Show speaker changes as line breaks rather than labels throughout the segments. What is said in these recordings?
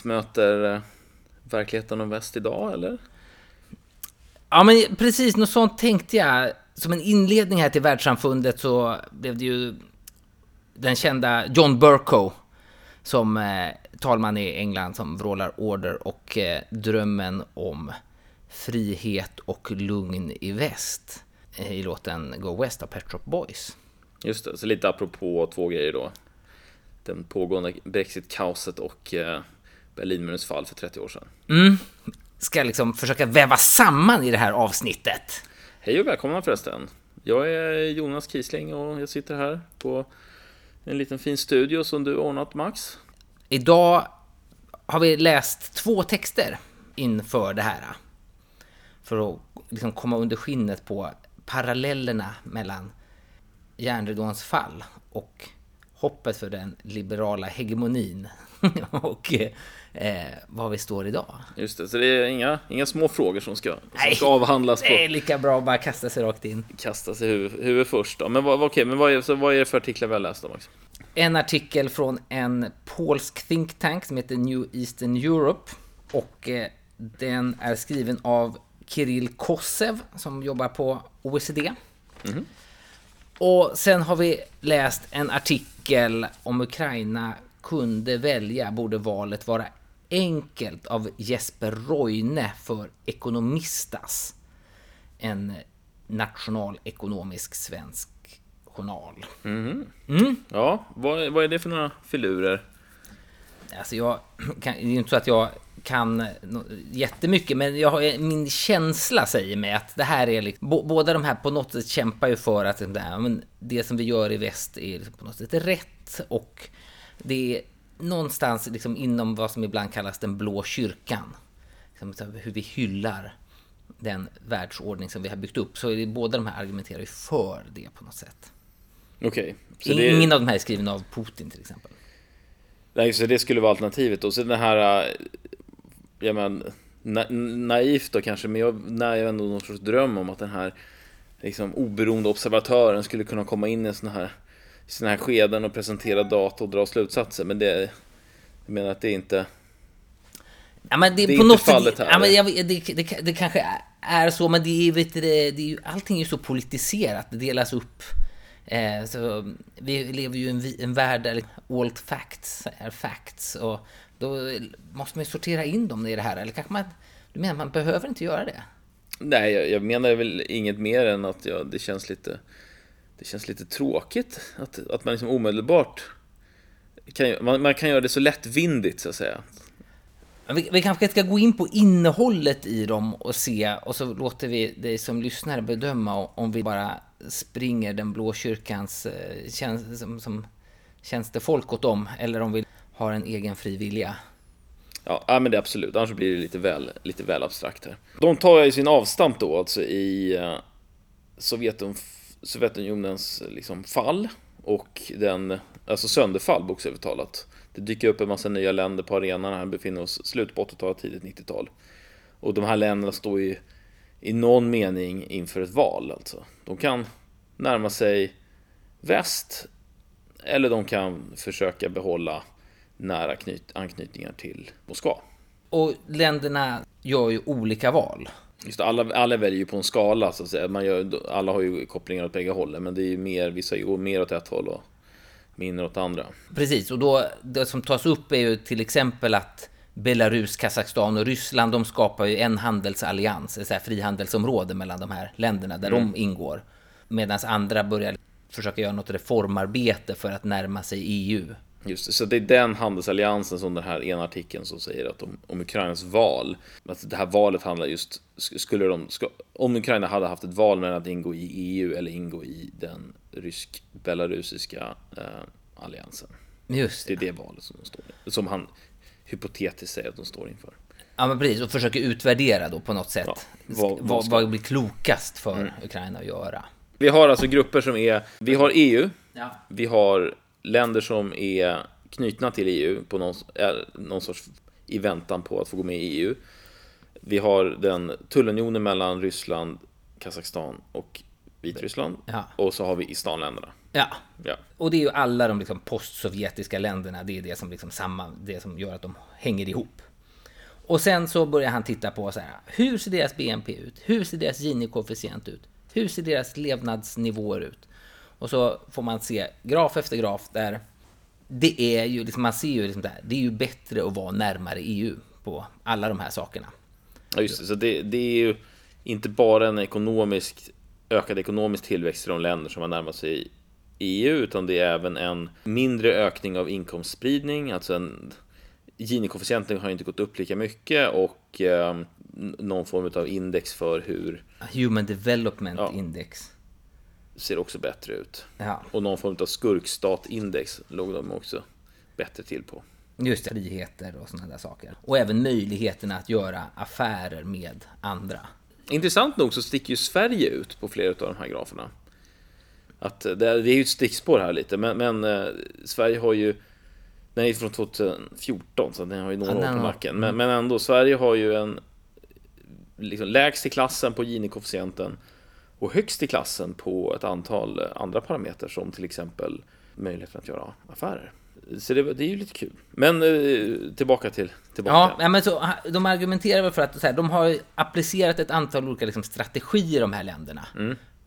väst möter eh, verkligheten om väst idag, eller?
Ja, men precis, något sånt tänkte jag. Som en inledning här till världssamfundet så blev det ju den kända John Burko som eh, talman i England som vrålar order och eh, drömmen om frihet och lugn i väst eh, i låten Go West av Pet Shop Boys.
Just det, så lite apropå två grejer då. Den pågående Brexit-kaoset och eh, Berlinmurens fall för 30 år sedan.
Ska liksom försöka väva samman i det här avsnittet.
Hej och välkomna förresten. Jag är Jonas Kisling och jag sitter här på en liten fin studio som du ordnat Max.
Idag har vi läst två texter inför det här. För att liksom komma under skinnet på parallellerna mellan järnridåns fall och hoppet för den liberala hegemonin och eh, var vi står idag.
Just det, så det är inga, inga små frågor som ska, som
Nej,
ska avhandlas
Det är lika bra att bara kasta sig rakt in.
kasta sig huvud, huvud först då. Men, vad, okej, men vad, är, så vad är det för artiklar vi har läst Max?
En artikel från en polsk think tank som heter New Eastern Europe. Och eh, den är skriven av Kirill Kosev som jobbar på OECD. Och sen har vi läst en artikel om Ukraina kunde välja, borde valet vara enkelt av Jesper Roine för Ekonomistas. En nationalekonomisk svensk journal.
Ja, vad, vad är det för några filurer?
Alltså jag kan, det är inte så att jag kan jättemycket, men jag har, min känsla säger mig att det här är liksom, bo, båda de här på något sätt kämpar ju för att det, här, det som vi gör i väst är liksom på något sätt rätt och det någonstans liksom inom vad som ibland kallas den blå kyrkan. Liksom hur vi hyllar den världsordning som vi har byggt upp. Så är det, båda de här argumenterar ju för det på något sätt.
Okej, det,
Ingen av de här är skriven av Putin till exempel.
nej, så det skulle vara alternativet då. Så den här, äh, ja men, na, naivt då kanske, men jag när jag ändå någon sorts dröm om att den här liksom, oberoende observatören skulle kunna komma in i såna här, i såna här skeden och presentera data och dra slutsatser. Men det, jag menar att det är inte,
Ja, men det,
Det är
på
inte
något
fallet
sätt,
här.
Ja, men jag, det, det, det kanske är så, men det är, vet du, det, är ju, allting är ju så politiserat. Det delas upp. Eh, så vi lever ju i en, en värld där all facts är facts. Och då måste man ju sortera in dem i det här. Eller kanske man... Du menar man behöver inte göra det?
nej jag, jag menar väl inget mer än att jag, det känns lite, det känns lite tråkigt att, att man liksom omedelbart kan, man, man kan göra det så lättvindigt så att säga.
Vi, vi kanske ska gå in på innehållet i dem och se och så låter vi dig som lyssnare bedöma om vi bara springer den blå kyrkans eh, tjänst, som, som tjänstefolk åt dem eller om vi har en egen fri vilja.
Ja, ja, men det absolut. Annars blir det lite väl, lite väl abstrakt här. De tar ju sin avstamp då alltså i eh, Sovjetum, Sovjetunionens liksom fall och den, alltså sönderfall bokstavligt talat. Det dyker upp en massa nya länder på arenan här, befinner oss slut på 80-talet, tidigt 90-tal. Och de här länderna står ju i någon mening inför ett val alltså. De kan närma sig väst eller de kan försöka behålla nära anknytningar till Moskva.
Och länderna gör ju olika val.
Just alla, alla väljer ju på en skala så att säga. Man gör, alla har ju kopplingar åt bägge hållen, men det är ju mer, vissa går mer åt ett håll och mindre åt andra.
Precis, och då det som tas upp är ju till exempel att Belarus, Kazakstan och Ryssland, de skapar ju en handelsallians, ett så här frihandelsområde mellan de här länderna där de ingår. Medan andra börjar försöka göra något reformarbete för att närma sig EU.
Just det, så det är den handelsalliansen som den här ena artikeln som säger att om, om Ukrainas val, att det här valet handlar just, sk- skulle de, ska, om Ukraina hade haft ett val mellan att ingå i EU eller ingå i den rysk-belarusiska eh, alliansen.
Just
Det
det.
är det valet som de står som han hypotetiskt säger att de står inför.
Ja, men precis. Och försöka utvärdera då på något sätt.
Ja, vad-
vad,
vad
vad,
ska-
blir klokast för Ukraina att göra?
Vi har alltså grupper som är, vi har EU,
Ja.
vi har länder som är knutna till EU på någon, någon sorts i väntan på att få gå med i EU. Vi har den tullunionen mellan Ryssland, Kazakstan och Vitryssland.
Ja.
Och så har vi Istanländerna.
ja.
Ja.
Och det är ju alla de liksom postsovjetiska länderna, det är det som, liksom samma, det som gör att de hänger ihop. Och sen så börjar han titta på så här, hur ser deras BNP ut? Hur ser deras Gini-koefficient ut? Hur ser deras levnadsnivåer ut? Och så får man se graf efter graf där det är ju, liksom, man ser ju liksom där, det är ju bättre att vara närmare EU på alla de här sakerna.
Ja, just det. Så det, det är ju inte bara en ekonomisk, ökad ekonomisk tillväxt i de länder som har närmat sig EU, utan det är även en mindre ökning av inkomstspridning, alltså en Gini-koefficienten har inte gått upp lika mycket och eh, någon form av index för hur
Human Development
Ja.
Index.
Ser också bättre ut.
Ja,
Och någon form av skurkstatindex låg de också bättre till på.
just det. Friheter och sådana där saker. Och även möjligheterna att göra affärer med andra.
Intressant nog så sticker ju Sverige ut på flera av de här graferna. Att eh, det är, ju ett stickspår här lite, men, men eh, Sverige har ju Den är från 2014, så den har ju några
Ja,
år på nacken. Men, men ändå, Sverige har ju en liksom, lägst i klassen på Gini-koefficienten och högst i klassen på ett antal andra parametrar som till exempel möjligheten att göra affärer. Så det, det är ju lite kul. Men eh, tillbaka till tillbaka.
Ja, men så, de argumenterar väl för att så här, de har applicerat ett antal olika liksom, strategier i de här länderna.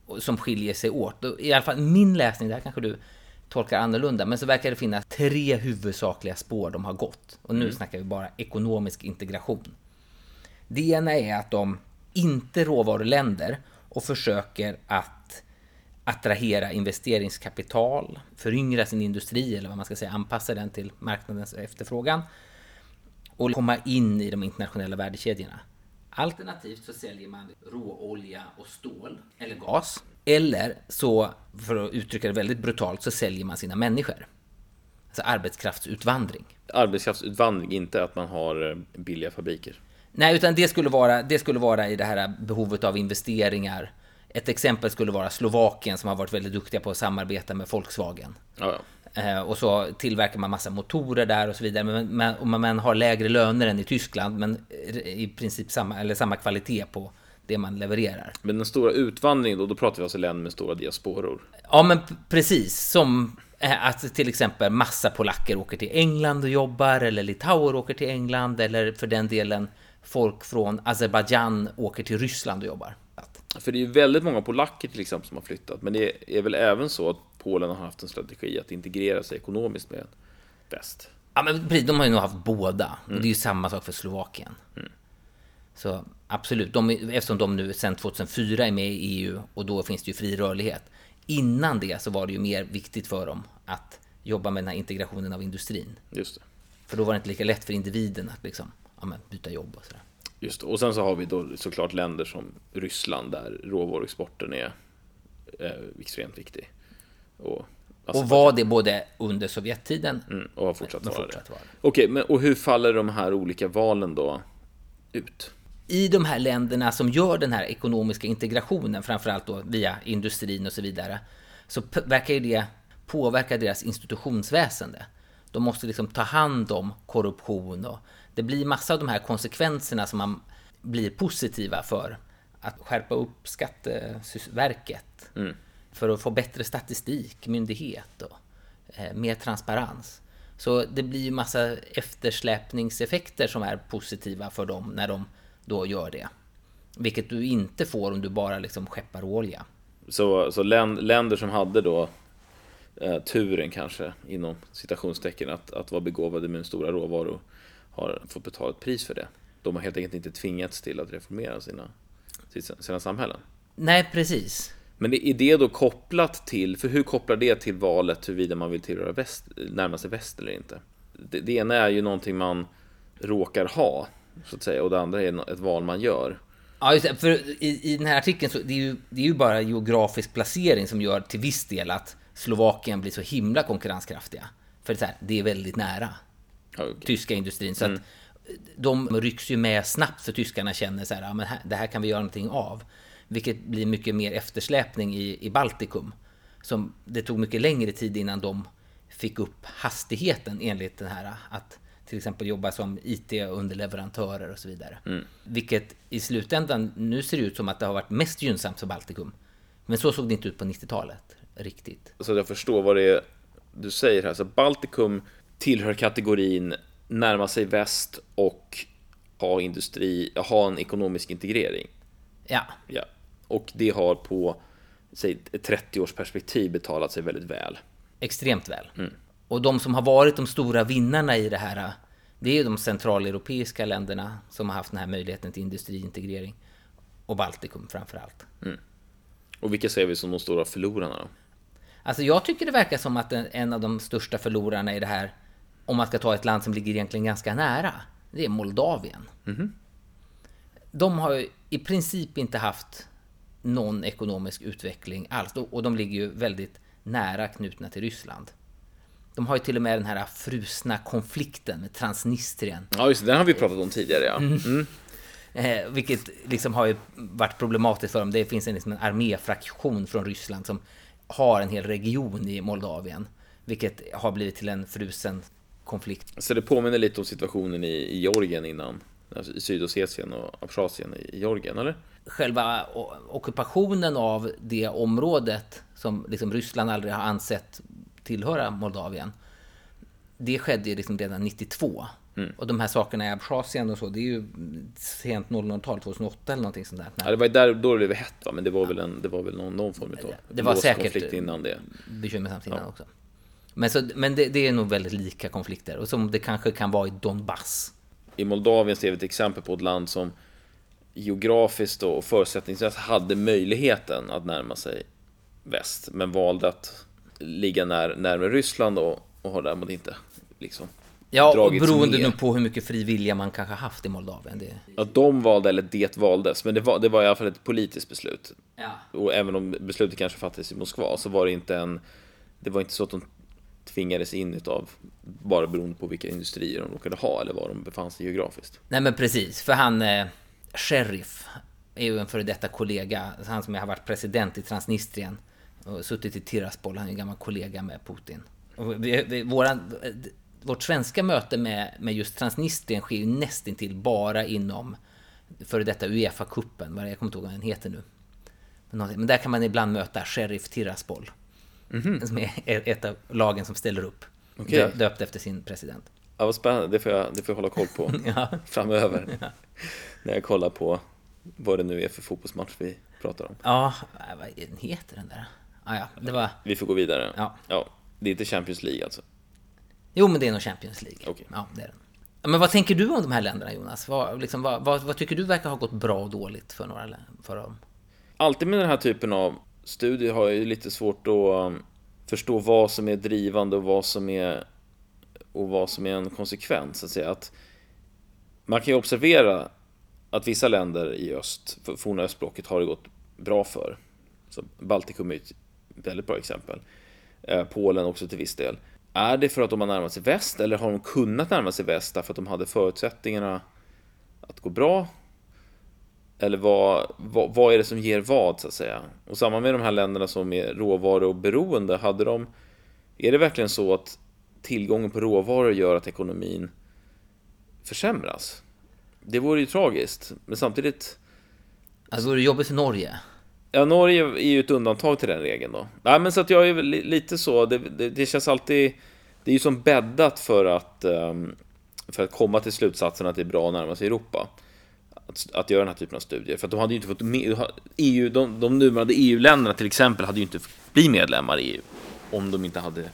och- Som skiljer sig åt. I alla fall min läsning, där kanske du tolkar annorlunda, men så verkar det finnas tre huvudsakliga spår de har gått. Och nu snackar vi bara ekonomisk integration. Det ena är att de inte råvaruländer och försöker att attrahera investeringskapital, föryngra sin industri eller vad man ska säga, anpassa den till marknadens efterfrågan och komma in i de internationella värdekedjorna. Alternativt så säljer man råolja och stål eller gas. Eller så, för att uttrycka det väldigt brutalt, så säljer man sina människor. Alltså arbetskraftsutvandring.
Arbetskraftsutvandring, inte att man har eh, billiga fabriker.
Nej, utan det skulle vara, det skulle vara i det här behovet av investeringar. Ett exempel skulle vara Slovakien som har varit väldigt duktiga på att samarbeta med Volkswagen.
Ja, ja.
Eh, och så tillverkar man massa motorer där och så vidare. Men och man har lägre löner än i Tyskland, men i princip samma, eller samma kvalitet på det man levererar.
Men den stora utvandringen då, då pratar vi alltså länder med stora diasporor.
Ja, men precis. Som eh, att till exempel massa polacker åker till England och jobbar, eller litauer åker till England, eller för den delen folk från Azerbajdzjan åker till Ryssland och jobbar.
För det är ju väldigt många polacker till exempel som har flyttat. Men det är väl även så att Polen har haft en strategi att integrera sig ekonomiskt med väst.
Ja, men precis, de har ju nog haft båda. Och det är ju samma sak för Slovakien. Så absolut, de, eftersom de nu sedan 2004 är med i EU och då finns det ju fri rörlighet. Innan det så var det ju mer viktigt för dem att jobba med den här integrationen av industrin.
Just det.
För då var det inte lika lätt för individen att liksom, ja, men, byta jobb och sådär.
Just det. Och sen så har vi då såklart länder som Ryssland där råvaruexporten är eh, extremt viktig. Och,
Och var det både under Sovjettiden
mm, och har fortsatt vara det.
det.
Okej, men och hur faller de här olika valen då ut?
i de här länderna som gör den här ekonomiska integrationen, framförallt då via industrin och så vidare, så verkar ju det påverka deras institutionsväsende. De måste liksom ta hand om korruption och det blir massa av de här konsekvenserna som man blir positiva för att skärpa upp Skatteverket för att få bättre statistik, myndighet och eh, mer transparens. Så det blir ju massa eftersläpningseffekter som är positiva för dem när de då gör det. Vilket du inte får om du bara liksom skeppar olja.
Så, så län, länder som hade då eh, turen kanske, inom citationstecken, att, att vara begåvade med stora råvaror har fått betala ett pris för det. De har helt enkelt inte tvingats till att reformera sina, sina samhällen.
Nej, precis.
Men är det då kopplat till, för hur kopplar det till valet huruvida man vill tillhöra väst, närma sig väst eller inte? Det, det ena är ju någonting man råkar ha, så att säga, och det andra är ett val man gör.
Ja, just det, för i, i den här artikeln så det är ju, det är ju bara geografisk placering som gör till viss del att Slovakien blir så himla konkurrenskraftiga. För det är, här, det är väldigt nära
Okej.
tyska industrin. Så att de rycks ju med snabbt för tyskarna känner så här, ja, men här, det här kan vi göra någonting av. Vilket blir mycket mer eftersläpning i, i Baltikum. Som det tog mycket längre tid innan de fick upp hastigheten enligt den här att till exempel jobba som IT-underleverantörer och så vidare. Vilket i slutändan nu ser det ut som att det har varit mest gynnsamt för Baltikum. Men så såg det inte ut på 90-talet riktigt.
Så jag förstår vad det är du säger här. Så Baltikum tillhör kategorin närma sig väst och ha industri, ha en ekonomisk integrering.
Ja,
Ja. Och det har på säg, ett 30 års perspektiv betalat sig väldigt väl.
extremt väl. Och de som har varit de stora vinnarna i det här, det är ju de centraleuropeiska länderna som har haft den här möjligheten till industriintegrering. Och Baltikum framför allt.
Och vilka ser vi som de stora förlorarna då?
Alltså jag tycker det verkar som att en, en av de största förlorarna i det här, om man ska ta ett land som ligger egentligen ganska nära, det är Moldavien. De har ju i princip inte haft någon ekonomisk utveckling alls. Och de ligger ju väldigt nära knutna till Ryssland. De har ju till och med den här frusna konflikten med Transnistrien.
Ja, just det, den har vi pratat om tidigare. Ja. Mm.
Eh, vilket liksom har ju varit problematiskt för dem. Det finns en, liksom en arméfraktion från Ryssland som har en hel region i Moldavien. Vilket har blivit till en frusen konflikt.
Så det påminner lite om situationen i, i Georgien innan. Alltså i Sydossetien och Abchazien i Georgien, eller?
Själva ockupationen av det området som liksom Ryssland aldrig har ansett tillhöra Moldavien. Det skedde ju liksom redan 92. Och de här sakerna i Abchazien och så, det är ju sent 00-tal, 2008 eller någonting sånt där.
Ja, det var ju där då det blev hett, va? men det var väl, en, det var väl någon, någon form av
Det var säkert-
konflikt innan det.
bekymmersamt innan också. Men, så, men det, det är nog väldigt lika konflikter och som det kanske kan vara i Donbass.
I Moldavien ser vi ett exempel på ett land som geografiskt och förutsättningsmässigt hade möjligheten att närma sig väst, men valde att ligga när, närmare Ryssland och, och har därmed inte liksom
Ja, och beroende nu på hur mycket fri vilja man kanske haft i Moldavien. Det,
Att de valde, eller det valdes, men det var, det var i alla fall ett politiskt beslut.
ja.
Och även om beslutet kanske fattades i Moskva så var det inte en Det var inte så att de tvingades in utav bara beroende på vilka industrier de råkade ha eller var de befann sig geografiskt.
Nej men precis, för han eh, Sheriff är ju en före detta kollega, han som har varit president i Transnistrien och suttit i Tiraspol, han är en gammal kollega med Putin. Och vi, vi, våran, eh, vårt svenska möte med, med just Transnistrien sker ju nästintill bara inom före detta Uefa-cupen, vad jag kommer inte ihåg vad den heter nu. Men, men där kan man ibland möta Sheriff Tiraspol. Som är ett av lagen som ställer upp. Dö, döpt efter sin president.
Ja, vad spännande, det får jag, det får jag hålla koll på
Ja.
framöver. När jag kollar på vad det nu är för fotbollsmatch vi pratar om.
Ja, äh, vad heter den där? Ah, ja, det var...
Vi får gå vidare.
Ja.
ja det är inte Champions League alltså.
Jo, men det är nog Champions League.
Okej.
Ja, det är den. Ja, Men vad tänker du om de här länderna, Jonas? Vad, liksom, vad, vad, vad tycker du verkar ha gått bra och dåligt för några för dem?
Alltid med den här typen av studier har jag ju lite svårt att um, förstå vad som är drivande och vad som är och vad som är en konsekvens. Så att säga. Att man kan ju observera att vissa länder i öst, forna östblocket, har det gått bra för. Så Baltikum är ett väldigt bra exempel. Eh, Polen också till viss del. Är det för att de har närmat sig väst eller har de kunnat närma sig väst därför att de hade förutsättningarna att gå bra? Eller vad, vad, vad är det som ger vad så att säga? Och samma med de här länderna som är råvaror och beroende, hade de... Är det verkligen så att tillgången på råvaror gör att ekonomin försämras? Det vore ju tragiskt, men samtidigt...
Alltså, vore det jobbigt för Norge?
Ja, Norge är ju ett undantag till den regeln då. Nej, men så att jag är lite så, det, det, det känns alltid... Det är ju som bäddat för att, ehm, för att komma till slutsatsen att det är bra att närma sig Europa. Att, att göra den här typen av studier. För att de hade ju inte fått med, EU, de, de nuvarande EU-länderna till exempel hade ju inte blivit medlemmar i EU om de inte hade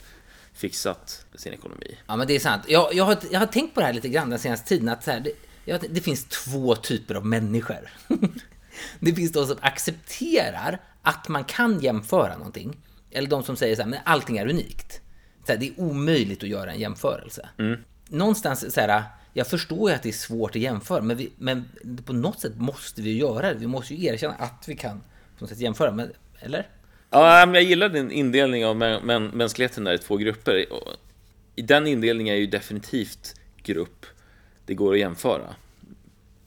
fixat sin ekonomi.
Ja, men det är sant. Jag, jag, har, jag har tänkt på det här lite grann den senaste tiden. Att så här, det, jag, det finns två typer av människor. det finns de som accepterar att man kan jämföra någonting. Eller de som säger så här, men allting är unikt. Så här, det är omöjligt att göra en jämförelse. Någonstans så här, jag förstår ju att det är svårt att jämföra, men, vi, men på något sätt måste vi göra det. Vi måste ju erkänna att vi kan på något sätt jämföra. Men, eller?
Ja, men jag gillar din indelning av mä- mä- mänskligheten där i två grupper. I den indelningen är ju definitivt grupp det går att jämföra.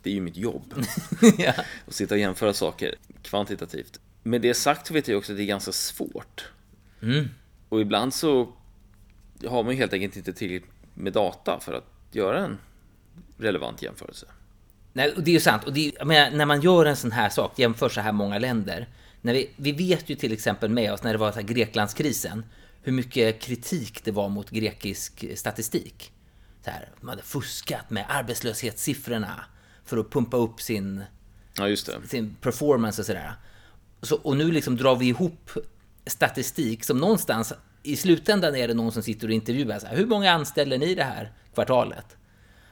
det är ju mitt jobb.
ja.
och sitta och jämföra saker kvantitativt. Med det sagt så vet jag också att det är ganska svårt. Och ibland så har man ju helt enkelt inte tillräckligt med data för att göra en relevant jämförelse.
Nej, och det är ju sant. Och är, menar, när man gör en sån här sak, jämför så här många länder. När vi, vi vet ju till exempel med oss när det var så här Greklandskrisen, hur mycket kritik det var mot grekisk statistik. Så här, de hade fuskat med arbetslöshetssiffrorna för att pumpa upp sin,
Ja,
sin performance och sådär. Så, och nu liksom drar vi ihop statistik som någonstans i slutändan är det någon som sitter och intervjuar. Så här, Hur många anställer ni det här kvartalet?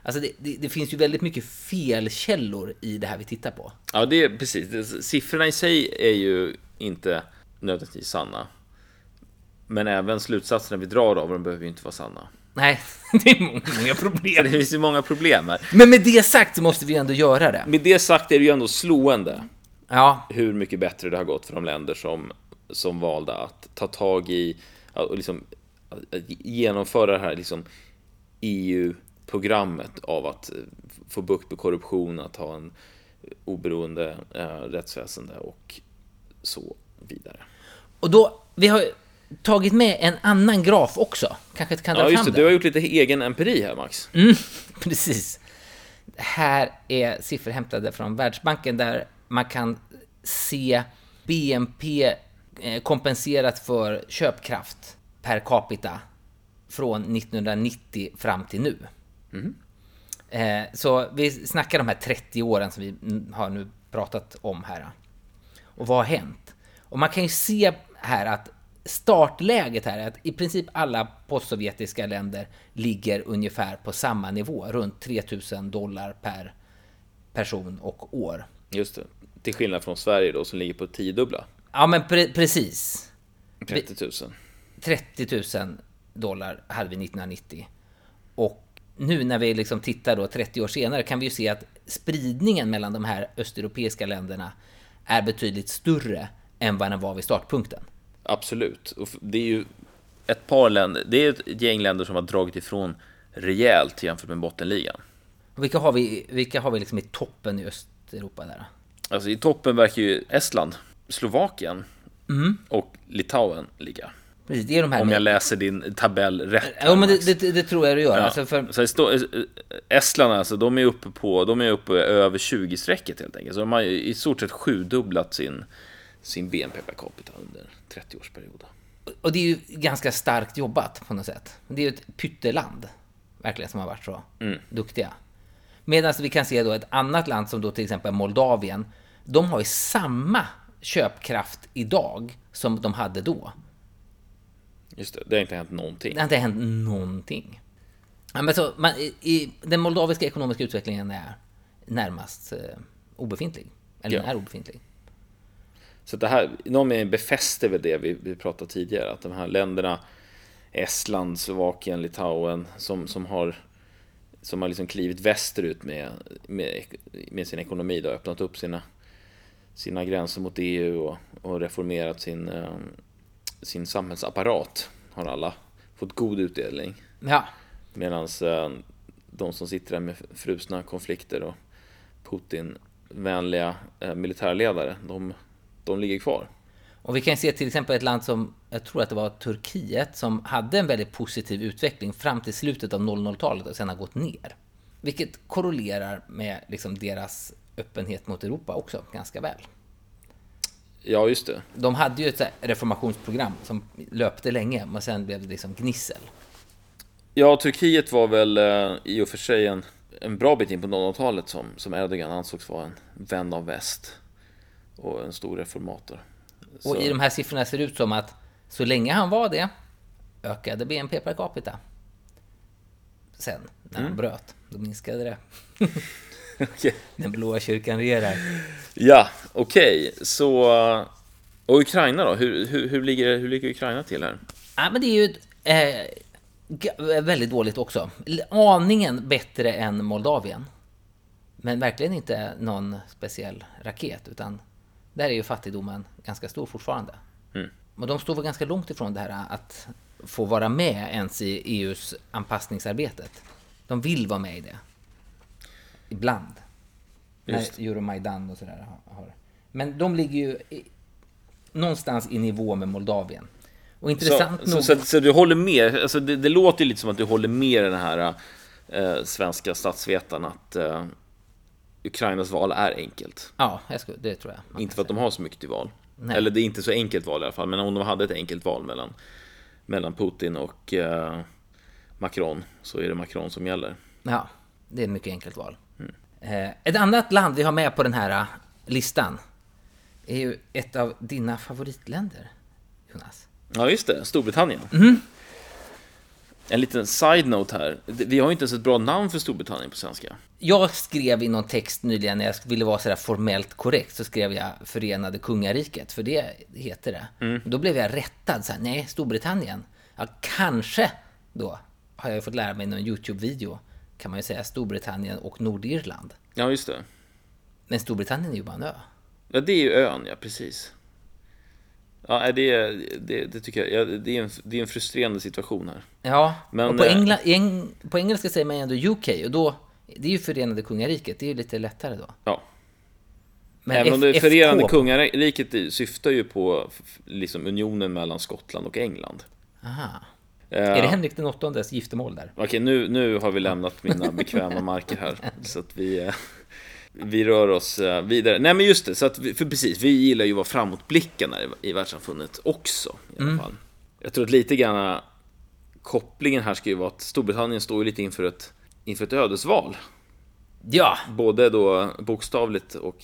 Alltså det, det, det finns ju väldigt mycket felkällor i det här vi tittar på.
Ja, det är precis. Siffrorna i sig är ju inte nödvändigtvis sanna. Men även slutsatserna vi drar av dem behöver ju inte vara sanna.
Nej, det är många, många
Det
problem.
finns ju många problem här.
Men med det sagt så måste vi ändå göra det.
Med det sagt är det ju ändå slående
Ja,
hur mycket bättre det har gått för de länder som, som valde att ta tag i och liksom genomföra det här liksom EU-programmet av att eh, få bukt med korruption, att ha en oberoende eh, rättsväsende och så vidare.
och då, vi har tagit med en annan graf också. Kanske kan dra
Ja, just det. Du har gjort lite egen empiri här, Max.
Precis. Det här är siffror hämtade från Världsbanken där man kan se BNP eh, kompenserat för köpkraft per capita från 1990 fram till nu. Eh, Så vi snackar de här 30 åren som vi mm, har nu pratat om här. Och vad har hänt? Och man kan ju se här att startläget här är att i princip alla postsovjetiska länder ligger ungefär på samma nivå, runt 3000 dollar per person och år.
Just det. Till skillnad från Sverige då, som ligger på tiodubbla.
Ja, men pre- precis.
30 000.
30 000 dollar hade vi 1990. Och nu när vi liksom tittar då 30 år senare kan vi ju se att spridningen mellan de här östeuropeiska länderna är betydligt större än vad den var vid startpunkten.
Absolut. Och det är ju ett par länder, det är ett gäng länder som har dragit ifrån rejält jämfört med bottenligan.
Vilka har vi, vilka har vi liksom i toppen i Östeuropa där?
Alltså i toppen verkar ju Estland, Slovakien och Litauen ligga.
Precis, det är de här
Om jag läser din tabell rätt.
Ja, men det, det, det tror jag du gör.
Ja.
Alltså för,
Så står, Estland alltså, de är uppe på, de är uppe över 20-strecket helt enkelt. Så de har i stort sett sjudubblat sin, sin BNP per capita under 30-årsperiod.
och det är ju ganska starkt jobbat på något sätt. Det är ju ett pytteland, verkligen, som har varit så duktiga. Medan vi kan se då ett annat land som då till exempel Moldavien. De har ju samma köpkraft idag som de hade då.
Just det, det har inte hänt någonting.
Det har inte hänt någonting. Ja, men så, man, i, i, den moldaviska ekonomiska utvecklingen är närmast eh, obefintlig. Eller
Ja.
är obefintlig.
Så det här, någon mening befäster väl det vi, vi pratade tidigare, att de här länderna Estland, Slovakien, Litauen som, som har som har liksom klivit västerut med, med, med sin ekonomi, då, öppnat upp sina, sina gränser mot EU och, och reformerat sin, eh, sin samhällsapparat, har alla fått god utdelning.
Ja,
Medan de som sitter där med frusna konflikter och Putin-vänliga eh, militärledare, de, de ligger kvar.
Och vi kan se till exempel ett land som, jag tror att det var Turkiet, som hade en väldigt positiv utveckling fram till slutet av 00-talet och sen har gått ner. Vilket korrelerar med liksom deras öppenhet mot Europa också ganska väl.
Ja, just det.
De hade ju ett reformationsprogram som löpte länge, men sen blev det liksom gnissel.
Ja, Turkiet var väl eh, i och för sig en, en bra bit in på 00-talet som, som Erdogan ansågs vara en vän av väst och en stor reformator.
Och
Så-
i de här siffrorna ser det ut som att så länge han var det ökade BNP per capita. Sen, när han bröt, då minskade det.
Okej.
Den blåa kyrkan regerar.
Ja, okej. Så... eh, Och Ukraina då? Hur, hur, hur, ligger, hur ligger Ukraina till här?
Ja, men det är ju eh, väldigt dåligt också. Aningen bättre än Moldavien. Men verkligen inte någon speciell raket, utan där är ju fattigdomen ganska stor fortfarande. Och de står väl ganska långt ifrån det här att få vara med ens i EUs anpassningsarbetet. De vill vara med i det. Ibland.
Just.
När Euromaidan och sådär har-. Men de ligger ju i, någonstans i nivå med Moldavien. Och
Så,
intressant
så,
nog...
så, så du håller med, alltså det, det låter lite som att du håller med den här eh, svenska statsvetaren att eh, Ukrainas val är enkelt.
Ja, skulle, det tror jag.
Inte för att de har så mycket till val.
Nej.
Eller det är inte så enkelt val i alla fall, men om de hade ett enkelt val mellan, mellan Putin och eh, Macron så är det Macron som gäller.
Ja, det är ett mycket enkelt val. Eh, ett annat land vi har med på den här eh, listan är ju ett av dina favoritländer, Jonas.
Ja, just det. Storbritannien.
Mhm.
En liten side-note här. Vi har ju inte ens ett bra namn för Storbritannien på svenska.
Jag skrev i någon text nyligen när jag ville vara sådär formellt korrekt så skrev jag Förenade Kungariket, för det heter det. Då blev jag rättad, så här, nej, Storbritannien. Ja, kanske då har jag fått lära mig i någon YouTube-video kan man ju säga Storbritannien och Nordirland.
Ja, just det.
Men Storbritannien är ju bara en ö.
Ja, det är ju ön, ja, precis. Ja, det, det, det tycker jag. Ja, det, är en, det är en frustrerande situation här.
Ja,
Men,
och på,
eh,
Engla, eng, på engelska säger man ju ändå UK och då, det är ju Förenade Kungariket, det är ju lite lättare då.
Ja.
Men
Även om
F-
det förenande
FK
kungariket syftar ju på liksom unionen mellan Skottland och England.
Aha. Är det Henrik den åttondes giftermål där?
Okej, nu, nu har vi lämnat mina bekväma marker här. Så att vi, eh, vi rör oss eh, vidare. Nej men just det, så att vi, för precis, vi gillar ju att vara framåtblickande i, världssamfundet också. I alla fall. Jag tror att lite grann eh, kopplingen här ska ju vara att Storbritannien står ju lite inför ett, inför ett ödesval.
Ja,
Både då bokstavligt och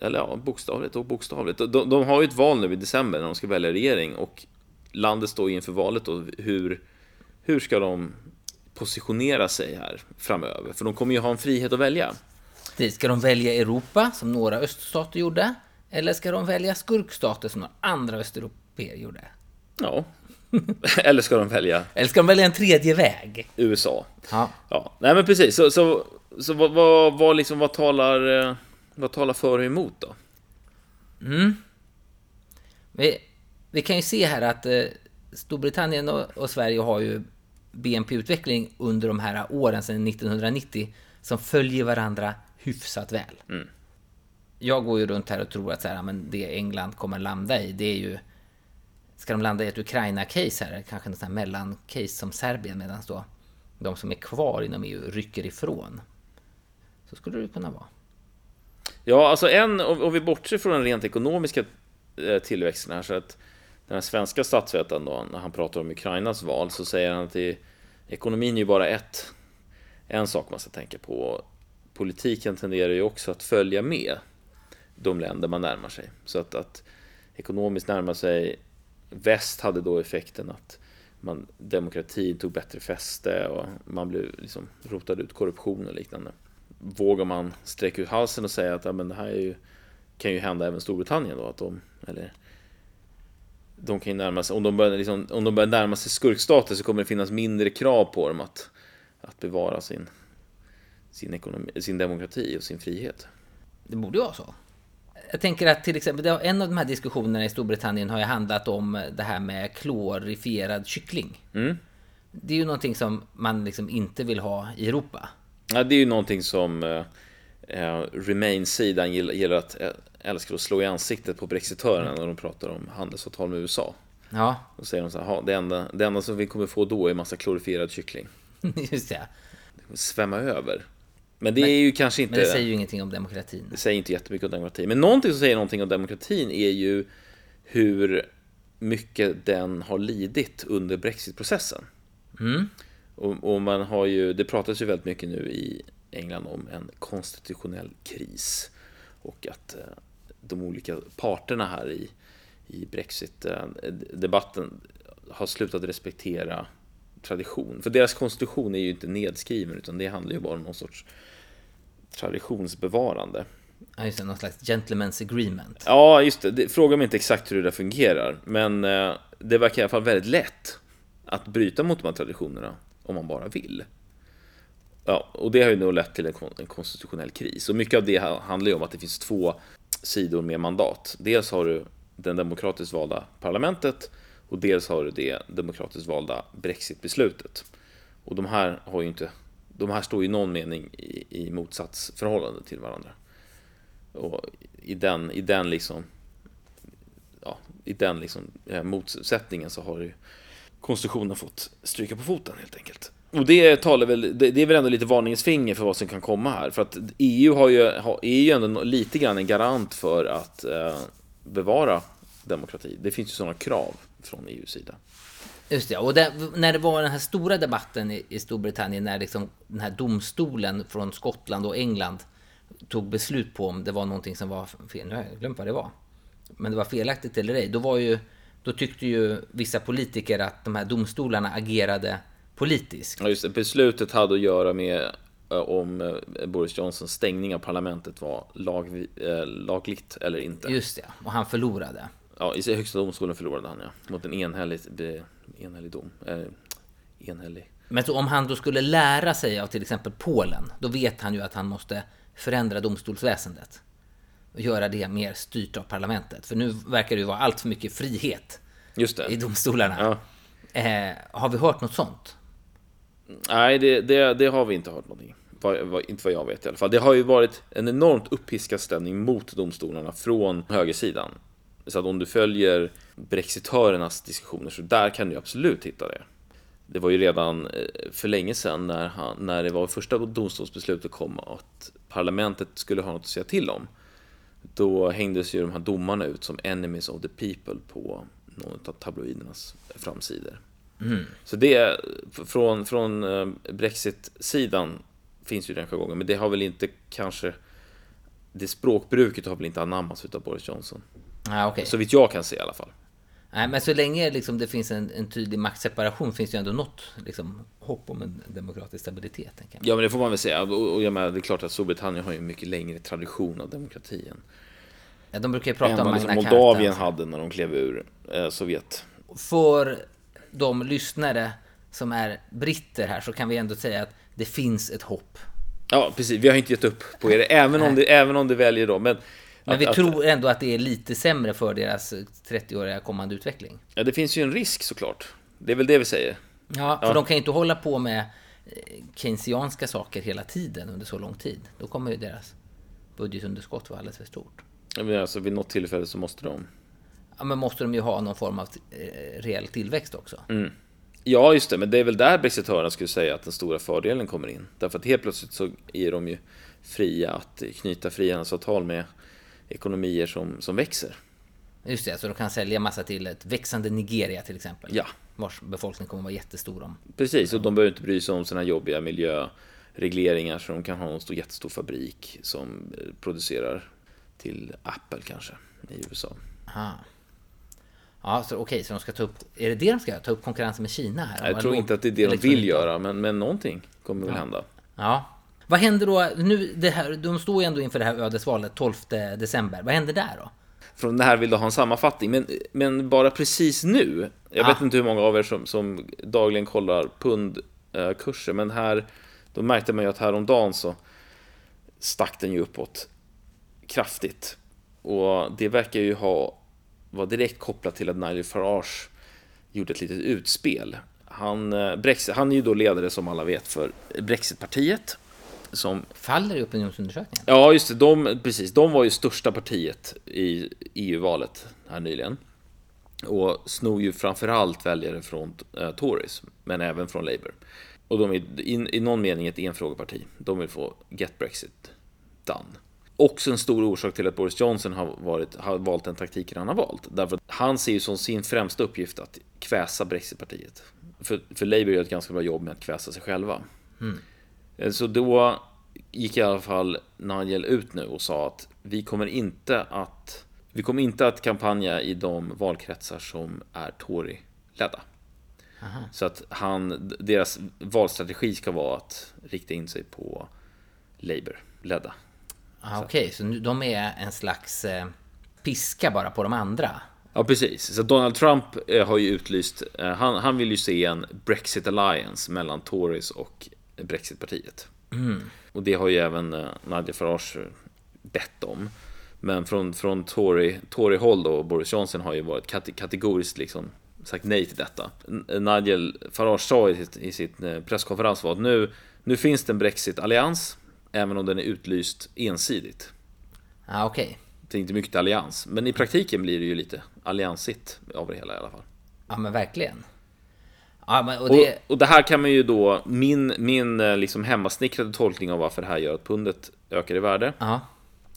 eller ja, bokstavligt och bokstavligt. De, de har ju ett val nu i december när de ska välja regering och landet står inför valet då. Hur, hur ska de positionera sig här framöver? För de kommer ju ha en frihet att välja.
ska de välja Europa som några öststater gjorde? Eller ska de välja skurkstater som några andra östeuropeer gjorde?
Ja. Eller ska de välja
Eller ska de välja en tredje väg?
USA?
Ja.
Ja, nej men precis. Så, så, så vad, vad, vad, liksom, vad, talar, eh, vad talar för och emot då?
Vi, vi kan ju se här att eh, Storbritannien och, Sverige har ju BNP-utveckling under de här åren sedan 1990 som följer varandra hyfsat väl. Jag går ju runt här och tror att så här, men det England kommer landa i, det är ju... Ska de landa i ett Ukraina-case här, kanske något mellan-case som Serbien, medan då de som är kvar inom EU rycker ifrån. Så skulle det kunna vara.
Ja, alltså en, om om vi bortser från den rent ekonomiska eh, tillväxten här, så att den här svenska statsvetaren då, när han pratar om Ukrainas val, så säger han att det, ekonomin är ju bara ett, en sak man ska tänka på. Politiken tenderar ju också att följa med de länder man närmar sig. Så att, att ekonomiskt närma sig väst hade då effekten att man, demokratin tog bättre fäste och man blev liksom rotade ut korruption och liknande. Vågar man sträcka ut halsen och säga att ja, men det här är ju, kan ju hända även Storbritannien då, att de, eller de kan ju närma sig, om de börjar, liksom, om de börjar närma sig skurkstater så kommer det finnas mindre krav på dem att, att bevara sin, sin, ekonomi, sin demokrati och sin frihet.
Det borde ju vara så. Jag tänker att till exempel, en av de här diskussionerna i Storbritannien har ju handlat om det här med klorifierad kyckling. Det är ju någonting som man liksom inte vill ha i Europa.
Ja, det är ju någonting som eh, Remain-sidan gillar, att eh, älskar att slå i ansiktet på brexitörerna när de pratar om handelsavtal med USA.
Ja,
Då säger de så här, "Ha, det enda, det enda som vi kommer få då är massa klorifierad kyckling.
just det.
Svämma över. Men det är ju kanske inte...
Men det säger ju ingenting om demokratin.
det säger inte jättemycket om demokrati. Men någonting som säger någonting om demokratin är ju hur mycket den har lidit under brexitprocessen. Och, och man har ju, det pratas ju väldigt mycket nu i England om en konstitutionell kris. Och att eh, de olika parterna här i, i Brexit-debatten har slutat respektera tradition. För deras konstitution är ju inte nedskriven utan det handlar ju bara om någon sorts traditionsbevarande.
Ja, just det, någon slags gentleman's agreement.
Ja, just det. det. Fråga mig inte exakt hur det där fungerar. Men eh, det verkar i alla fall väldigt lätt att bryta mot de här traditionerna om man bara vill. Ja, och det har ju nog lett till en, kon- en konstitutionell kris. Och mycket av det handlar ju om att det finns två sidor med mandat. Dels har du den demokratiskt valda parlamentet och dels har du det demokratiskt valda brexitbeslutet. Och de här har ju inte de här står i någon mening i, i motsatsförhållande till varandra. Och i den, i den liksom ja, i den liksom, eh, motsättningen så har ju konstitutionen fått stryka på foten helt enkelt. Och det, talar väl, det, det är väl ändå lite varningens finger för vad som kan komma här. För att EU har ju, har, är ju ändå lite grann en garant för att eh, bevara demokrati. Det finns ju sådana krav från EUs sida.
Just det, och det, när det var den här stora debatten i, i Storbritannien när liksom den här domstolen från Skottland och England tog beslut på om det var någonting som var fel. Nu har jag glömt vad det var. Men det var felaktigt eller ej. Då, var ju, då tyckte ju vissa politiker att de här domstolarna agerade politiskt.
Ja, just det. Beslutet hade att göra med eh, om eh, Boris Johnsons stängning av parlamentet var lag, eh, lagligt eller inte.
Just det, och han förlorade.
Ja, i högsta domstolen förlorade han ja. Mot en enhällig, enhällig dom. Eh, enhällig.
Men så om han då skulle lära sig av till exempel Polen, då vet han ju att han måste förändra domstolsväsendet. Och göra det mer styrt av parlamentet. För nu verkar det ju vara allt för mycket frihet i domstolarna.
Ja.
Eh, har vi hört något sånt?
Nej, det, det, det har vi inte hört någonting. Inte vad jag vet i alla fall. Det har ju varit en enormt uppiskad stämning mot domstolarna från högersidan. Så att om du följer brexitörernas diskussioner så där kan du absolut hitta det. Det var ju redan eh, för länge sedan när, han, när det var första domstolsbeslutet kom att parlamentet skulle ha något att säga till om. Då hängdes ju de här domarna ut som enemies of the people på någon av tabloidernas framsidor. Så det, från, från eh, Brexit-sidan finns ju den jargongen, men det har väl inte kanske det språkbruket har väl inte anammats utav Boris Johnson.
Ah, okay.
Så vitt jag kan se i alla fall.
Nej, men så länge liksom det finns en, en tydlig maktseparation finns det ju ändå något liksom, hopp om en demokratisk stabilitet.
Ja, men det får man väl säga. Och, och jag menar, det är klart att Storbritannien har ju en mycket längre tradition av demokrati än
Ja, de brukar ju prata om
vad liksom
Magna
Moldavien
Carta.
hade när de klev ur eh, Sovjet.
För de lyssnare som är britter här så kan vi ändå säga att det finns ett hopp.
Ja, precis. Vi har inte gett upp på er, även om det, även om det väljer då. Men,
Men
att-
vi tror ändå att det är lite sämre för deras 30-åriga kommande utveckling.
Ja, det finns ju en risk såklart. Det är väl det vi säger.
Ja, för
Ja.
de kan ju inte hålla på med eh, keynesianska saker hela tiden under så lång tid. Då kommer ju deras budgetunderskott vara alldeles för stort.
Jag menar, alltså, vid något tillfälle så måste de...
Ja, men måste de ju ha någon form av eh, reell tillväxt också.
Ja, just det. Men det är väl där brexitörerna skulle säga att den stora fördelen kommer in. Därför att helt plötsligt så är de ju fria att knyta frihandelsavtal med ekonomier som, som växer.
Just det, så de kan sälja massa till ett växande Nigeria till exempel.
Ja.
Vars befolkning kommer vara jättestor om.
Precis, och de behöver inte bry sig om sådana jobbiga miljöregleringar så de kan ha en stor, jättestor fabrik som eh, producerar till Apple kanske i USA.
Aha. Ja, så okej, så de ska ta upp... Är det det de ska göra? Ta upp konkurrensen med Kina här?
Jag tror inte att det är det de vill göra, men, men någonting kommer väl hända.
Ja. Vad händer då? Nu, det här, de står ju ändå inför det här ödesvalet 12 december. Vad händer där då?
Från det här vill du ha en sammanfattning, men, men bara precis nu. Jag
Ah.
vet inte hur många av er som, som dagligen kollar pundkurser, men här, då märkte man ju att häromdagen så stack den ju uppåt kraftigt. Och det verkar ju ha, vara direkt kopplat till att Nigel Farage gjorde ett litet utspel. Han, eh, Brexit, han är ju då ledare som alla vet för Brexitpartiet. Som
Faller i opinionsundersökningen?
Ja, just det. De, precis, de var ju största partiet i EU-valet här nyligen. Och snor ju framförallt väljare från eh, Tories, men även från Labour. Och de är i, i någon mening ett enfrågeparti. De vill få Get Brexit done. Också en stor orsak till att Boris Johnson har, varit, har valt den taktiken han har valt. Därför att han ser ju som sin främsta uppgift att kväsa Brexitpartiet. För, för Labour gör ett ganska bra jobb med att kväsa sig själva. Eh, Så då gick i alla fall Nigel ut nu och sa att vi kommer inte att vi kommer inte att kampanja i de valkretsar som är Tory-ledda. Så att han, deras valstrategi ska vara att rikta in sig på Labour-ledda.
Ah, Okej, så nu, de är en slags eh, piska bara på de andra?
Ja, precis. Så Donald Trump eh, har ju utlyst, eh, han, han vill ju se en Brexit Alliance mellan Tories och Brexitpartiet. Och det har ju även eh, Nigel Farage bett om. Men från, från Tory, Tory-håll då, Boris Johnson har ju varit kate- kategoriskt liksom sagt nej till detta. Nigel Farage sa i sitt, i sitt eh, presskonferens var att nu, nu finns det en Brexit-allians, även om den är utlyst ensidigt.
Ja, okej.
Det är inte mycket allians, men i praktiken blir det ju lite alliansigt av det hela i alla fall.
Ja, men verkligen. Ja, men, och
Och,
det,
och det här kan man ju då, min, min eh, liksom hemmasnickrade tolkning av varför det här gör att pundet ökar i värde.
ja,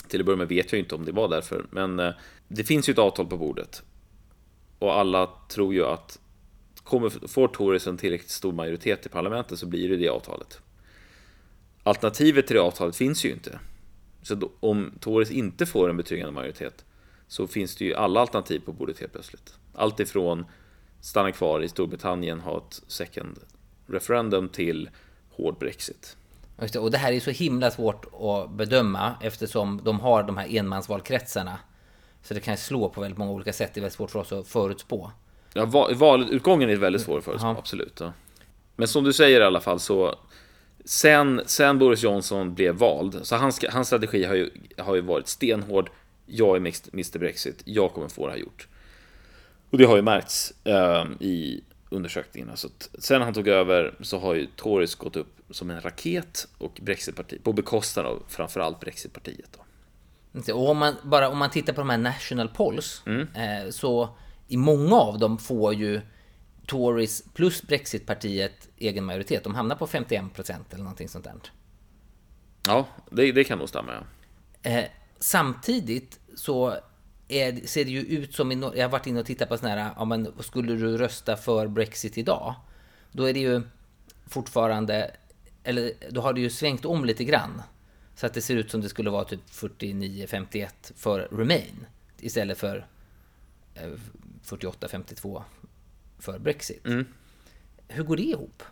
Till att börja med vet jag inte om det var därför, men eh, det finns ju ett avtal på bordet. Och alla tror ju att kommer, får Tories en tillräckligt stor majoritet i parlamentet så blir det det avtalet. Alternativet till det avtalet finns ju inte. Så då, om Tories inte får en betryggande majoritet så finns det ju alla alternativ på bordet helt plötsligt. Allt ifrån stanna kvar i Storbritannien, ha ett second referendum till hård Brexit.
just det. och det här är så himla svårt att bedöma eftersom de har de här enmansvalkretsarna. Så det kan slå på väldigt många olika sätt. Det är väldigt svårt för oss att förutspå.
Ja, val, valutgången är väldigt svår för oss,
Ja.
absolut. Ja. Men som du säger i alla fall så sen, sen Boris Johnson blev vald, så hans, hans strategi har ju, har ju varit stenhård. Jag är Mr Brexit, jag kommer få det här gjort. Och det har ju märkts eh, i undersökningarna. Så sen han tog över så har ju Tories gått upp som en raket och Brexitpartiet på bekostnad av framförallt Brexitpartiet. Då.
Och om man, bara om man tittar på de här national polls
Mm.
eh, så i många av dem får ju Tories plus Brexitpartiet egen majoritet. De hamnar på 51% eller någonting sånt där.
Ja, det, det kan nog stämma. Ja.
Eh, samtidigt så är, ser det ju ut som, i, jag har varit inne och tittat på sådana här, ja, men skulle du rösta för Brexit idag? Då är det ju fortfarande, eller då har det ju svängt om lite grann. Så att det ser ut som det skulle vara typ 49-51 för Remain istället för eh, 48-52 för Brexit. Hur går det ihop?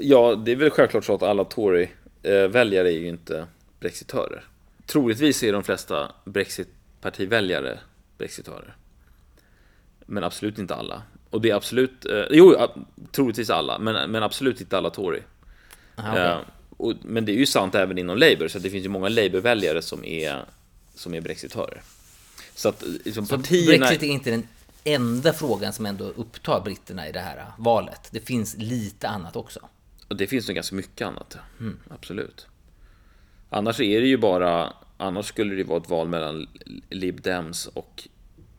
Ja, det är väl självklart så att alla Tory-väljare är ju inte brexitörer. Troligtvis är de flesta Brexit-partiväljare brexitörer. Men absolut inte alla. Och det är absolut, eh, jo, troligtvis alla, men, men absolut inte alla Tory.
Aha, okej.
Eh, och, men det är ju sant även inom Labour, så det finns ju många Labour-väljare som är, som är brexitörer. Så att liksom,
Så
partierna...
Brexit är inte den enda frågan som ändå upptar britterna i det här valet. Det finns lite annat också.
Och det finns nog ganska mycket annat. Absolut. Annars är det ju bara, annars skulle det vara ett val mellan Lib Dems och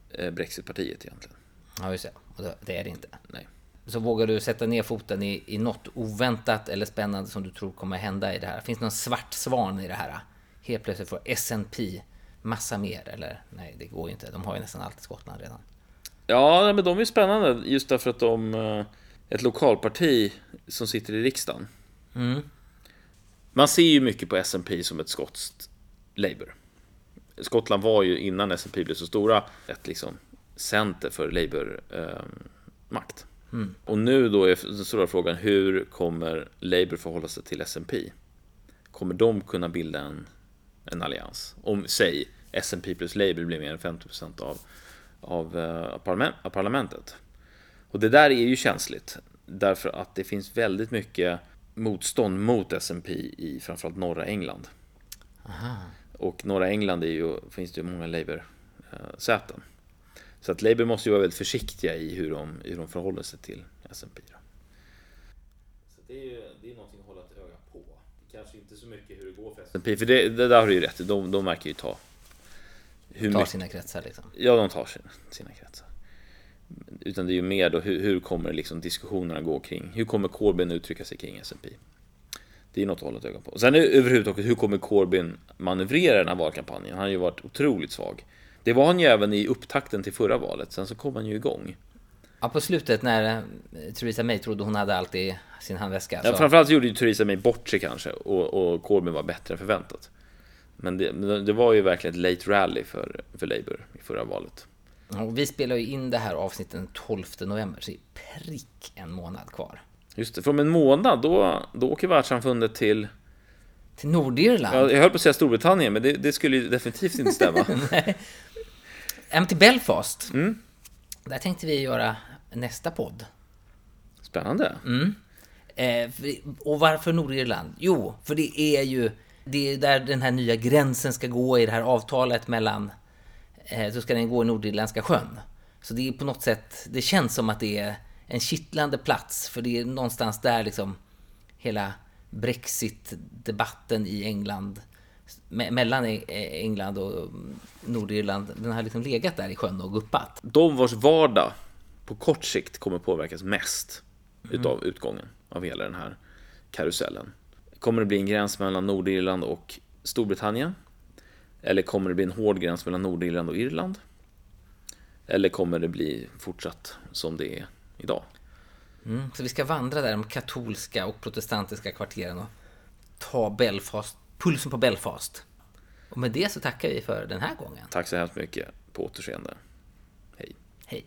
eh, Brexitpartiet egentligen.
Ja, just det. Och det- är det inte.
Nej.
Så vågar du sätta ner foten i, i något oväntat eller spännande som du tror kommer hända i det här? Finns det någon svart svan i det här? Helt plötsligt får S&P massa mer, eller? Nej, det går ju inte. De har ju nästan alltid Skottland redan.
Ja, men de är spännande just därför att de eh, ett lokalparti som sitter i riksdagen. Man ser ju mycket på S&P som ett skotskt Labour. Skottland var ju innan S&P blev så stora ett liksom center för Labour-makt. Och nu då är den stora frågan hur kommer Labour förhålla sig till S&P? Kommer de kunna bilda en, en allians? Om, säg, S&P plus Labour blir mer än 50% av, av, eh, parlament, av parlamentet. Och det där är ju känsligt. Därför att det finns väldigt mycket motstånd mot S&P i framförallt norra England. Och norra England är ju, finns det ju många Labour-säten. Så att Labour måste ju vara väldigt försiktiga i hur de, hur de förhåller sig till S&P. Så det är ju det är någonting att hålla ett öga på. Kanske inte så mycket hur det går för S&P, för det, det där har du ju rätt. De, de verkar ju ta hur
Ta
mycket,
sina kretsar liksom.
Ja, de tar sina, sina kretsar. Utan det är ju mer då hur, hur kommer liksom diskussionerna gå kring, hur kommer Corbyn uttrycka sig kring S&P? Det är något att hålla ett öga på. Sen överhuvudtaget, hur kommer Corbyn manövrera den här valkampanjen? Han har ju varit otroligt svag. Det var han ju även i upptakten till förra valet, sen så kom han ju igång.
Ja, på slutet när eh, Theresa May trodde hon hade allt i sin handväska.
Ja,
så-
framförallt gjorde ju Theresa May bort sig kanske och, och Corbyn var bättre än förväntat. Men det, det var ju verkligen ett late rally för, för Labour i förra valet.
Och vi spelar ju in det här avsnittet den 12 november, så det är prick en månad kvar.
Just det, för om en månad då, då åker världssamfundet till
Till Nordirland.
Ja, jag höll på att säga Storbritannien, men det, det skulle ju definitivt inte stämma.
Hem till Belfast.
Mm.
Där tänkte vi göra nästa podd.
Spännande.
Eh, för- och varför Nordirland? Jo, för det är ju det är där den här nya gränsen ska gå i det här avtalet mellan... Eh, så ska den gå i Nordirländska sjön. Så det är på något sätt, det känns som att det är en kittlande plats. För det är någonstans där liksom hela Brexit-debatten i England, me- mellan E- England och Nordirland, den har liksom legat där i sjön och guppat.
De vars vardag på kort sikt kommer påverkas mest utav utgången av hela den här karusellen. Kommer det bli en gräns mellan Nordirland och Storbritannien? Eller kommer det bli en hård gräns mellan Nordirland och Irland? Eller kommer det bli fortsatt som det är idag?
Så vi ska vandra där de katolska och protestantiska kvarteren och ta Belfast, pulsen på Belfast. Och med det så tackar vi för den här gången.
Tack så hemskt mycket. På återseende. Hej.
Hej!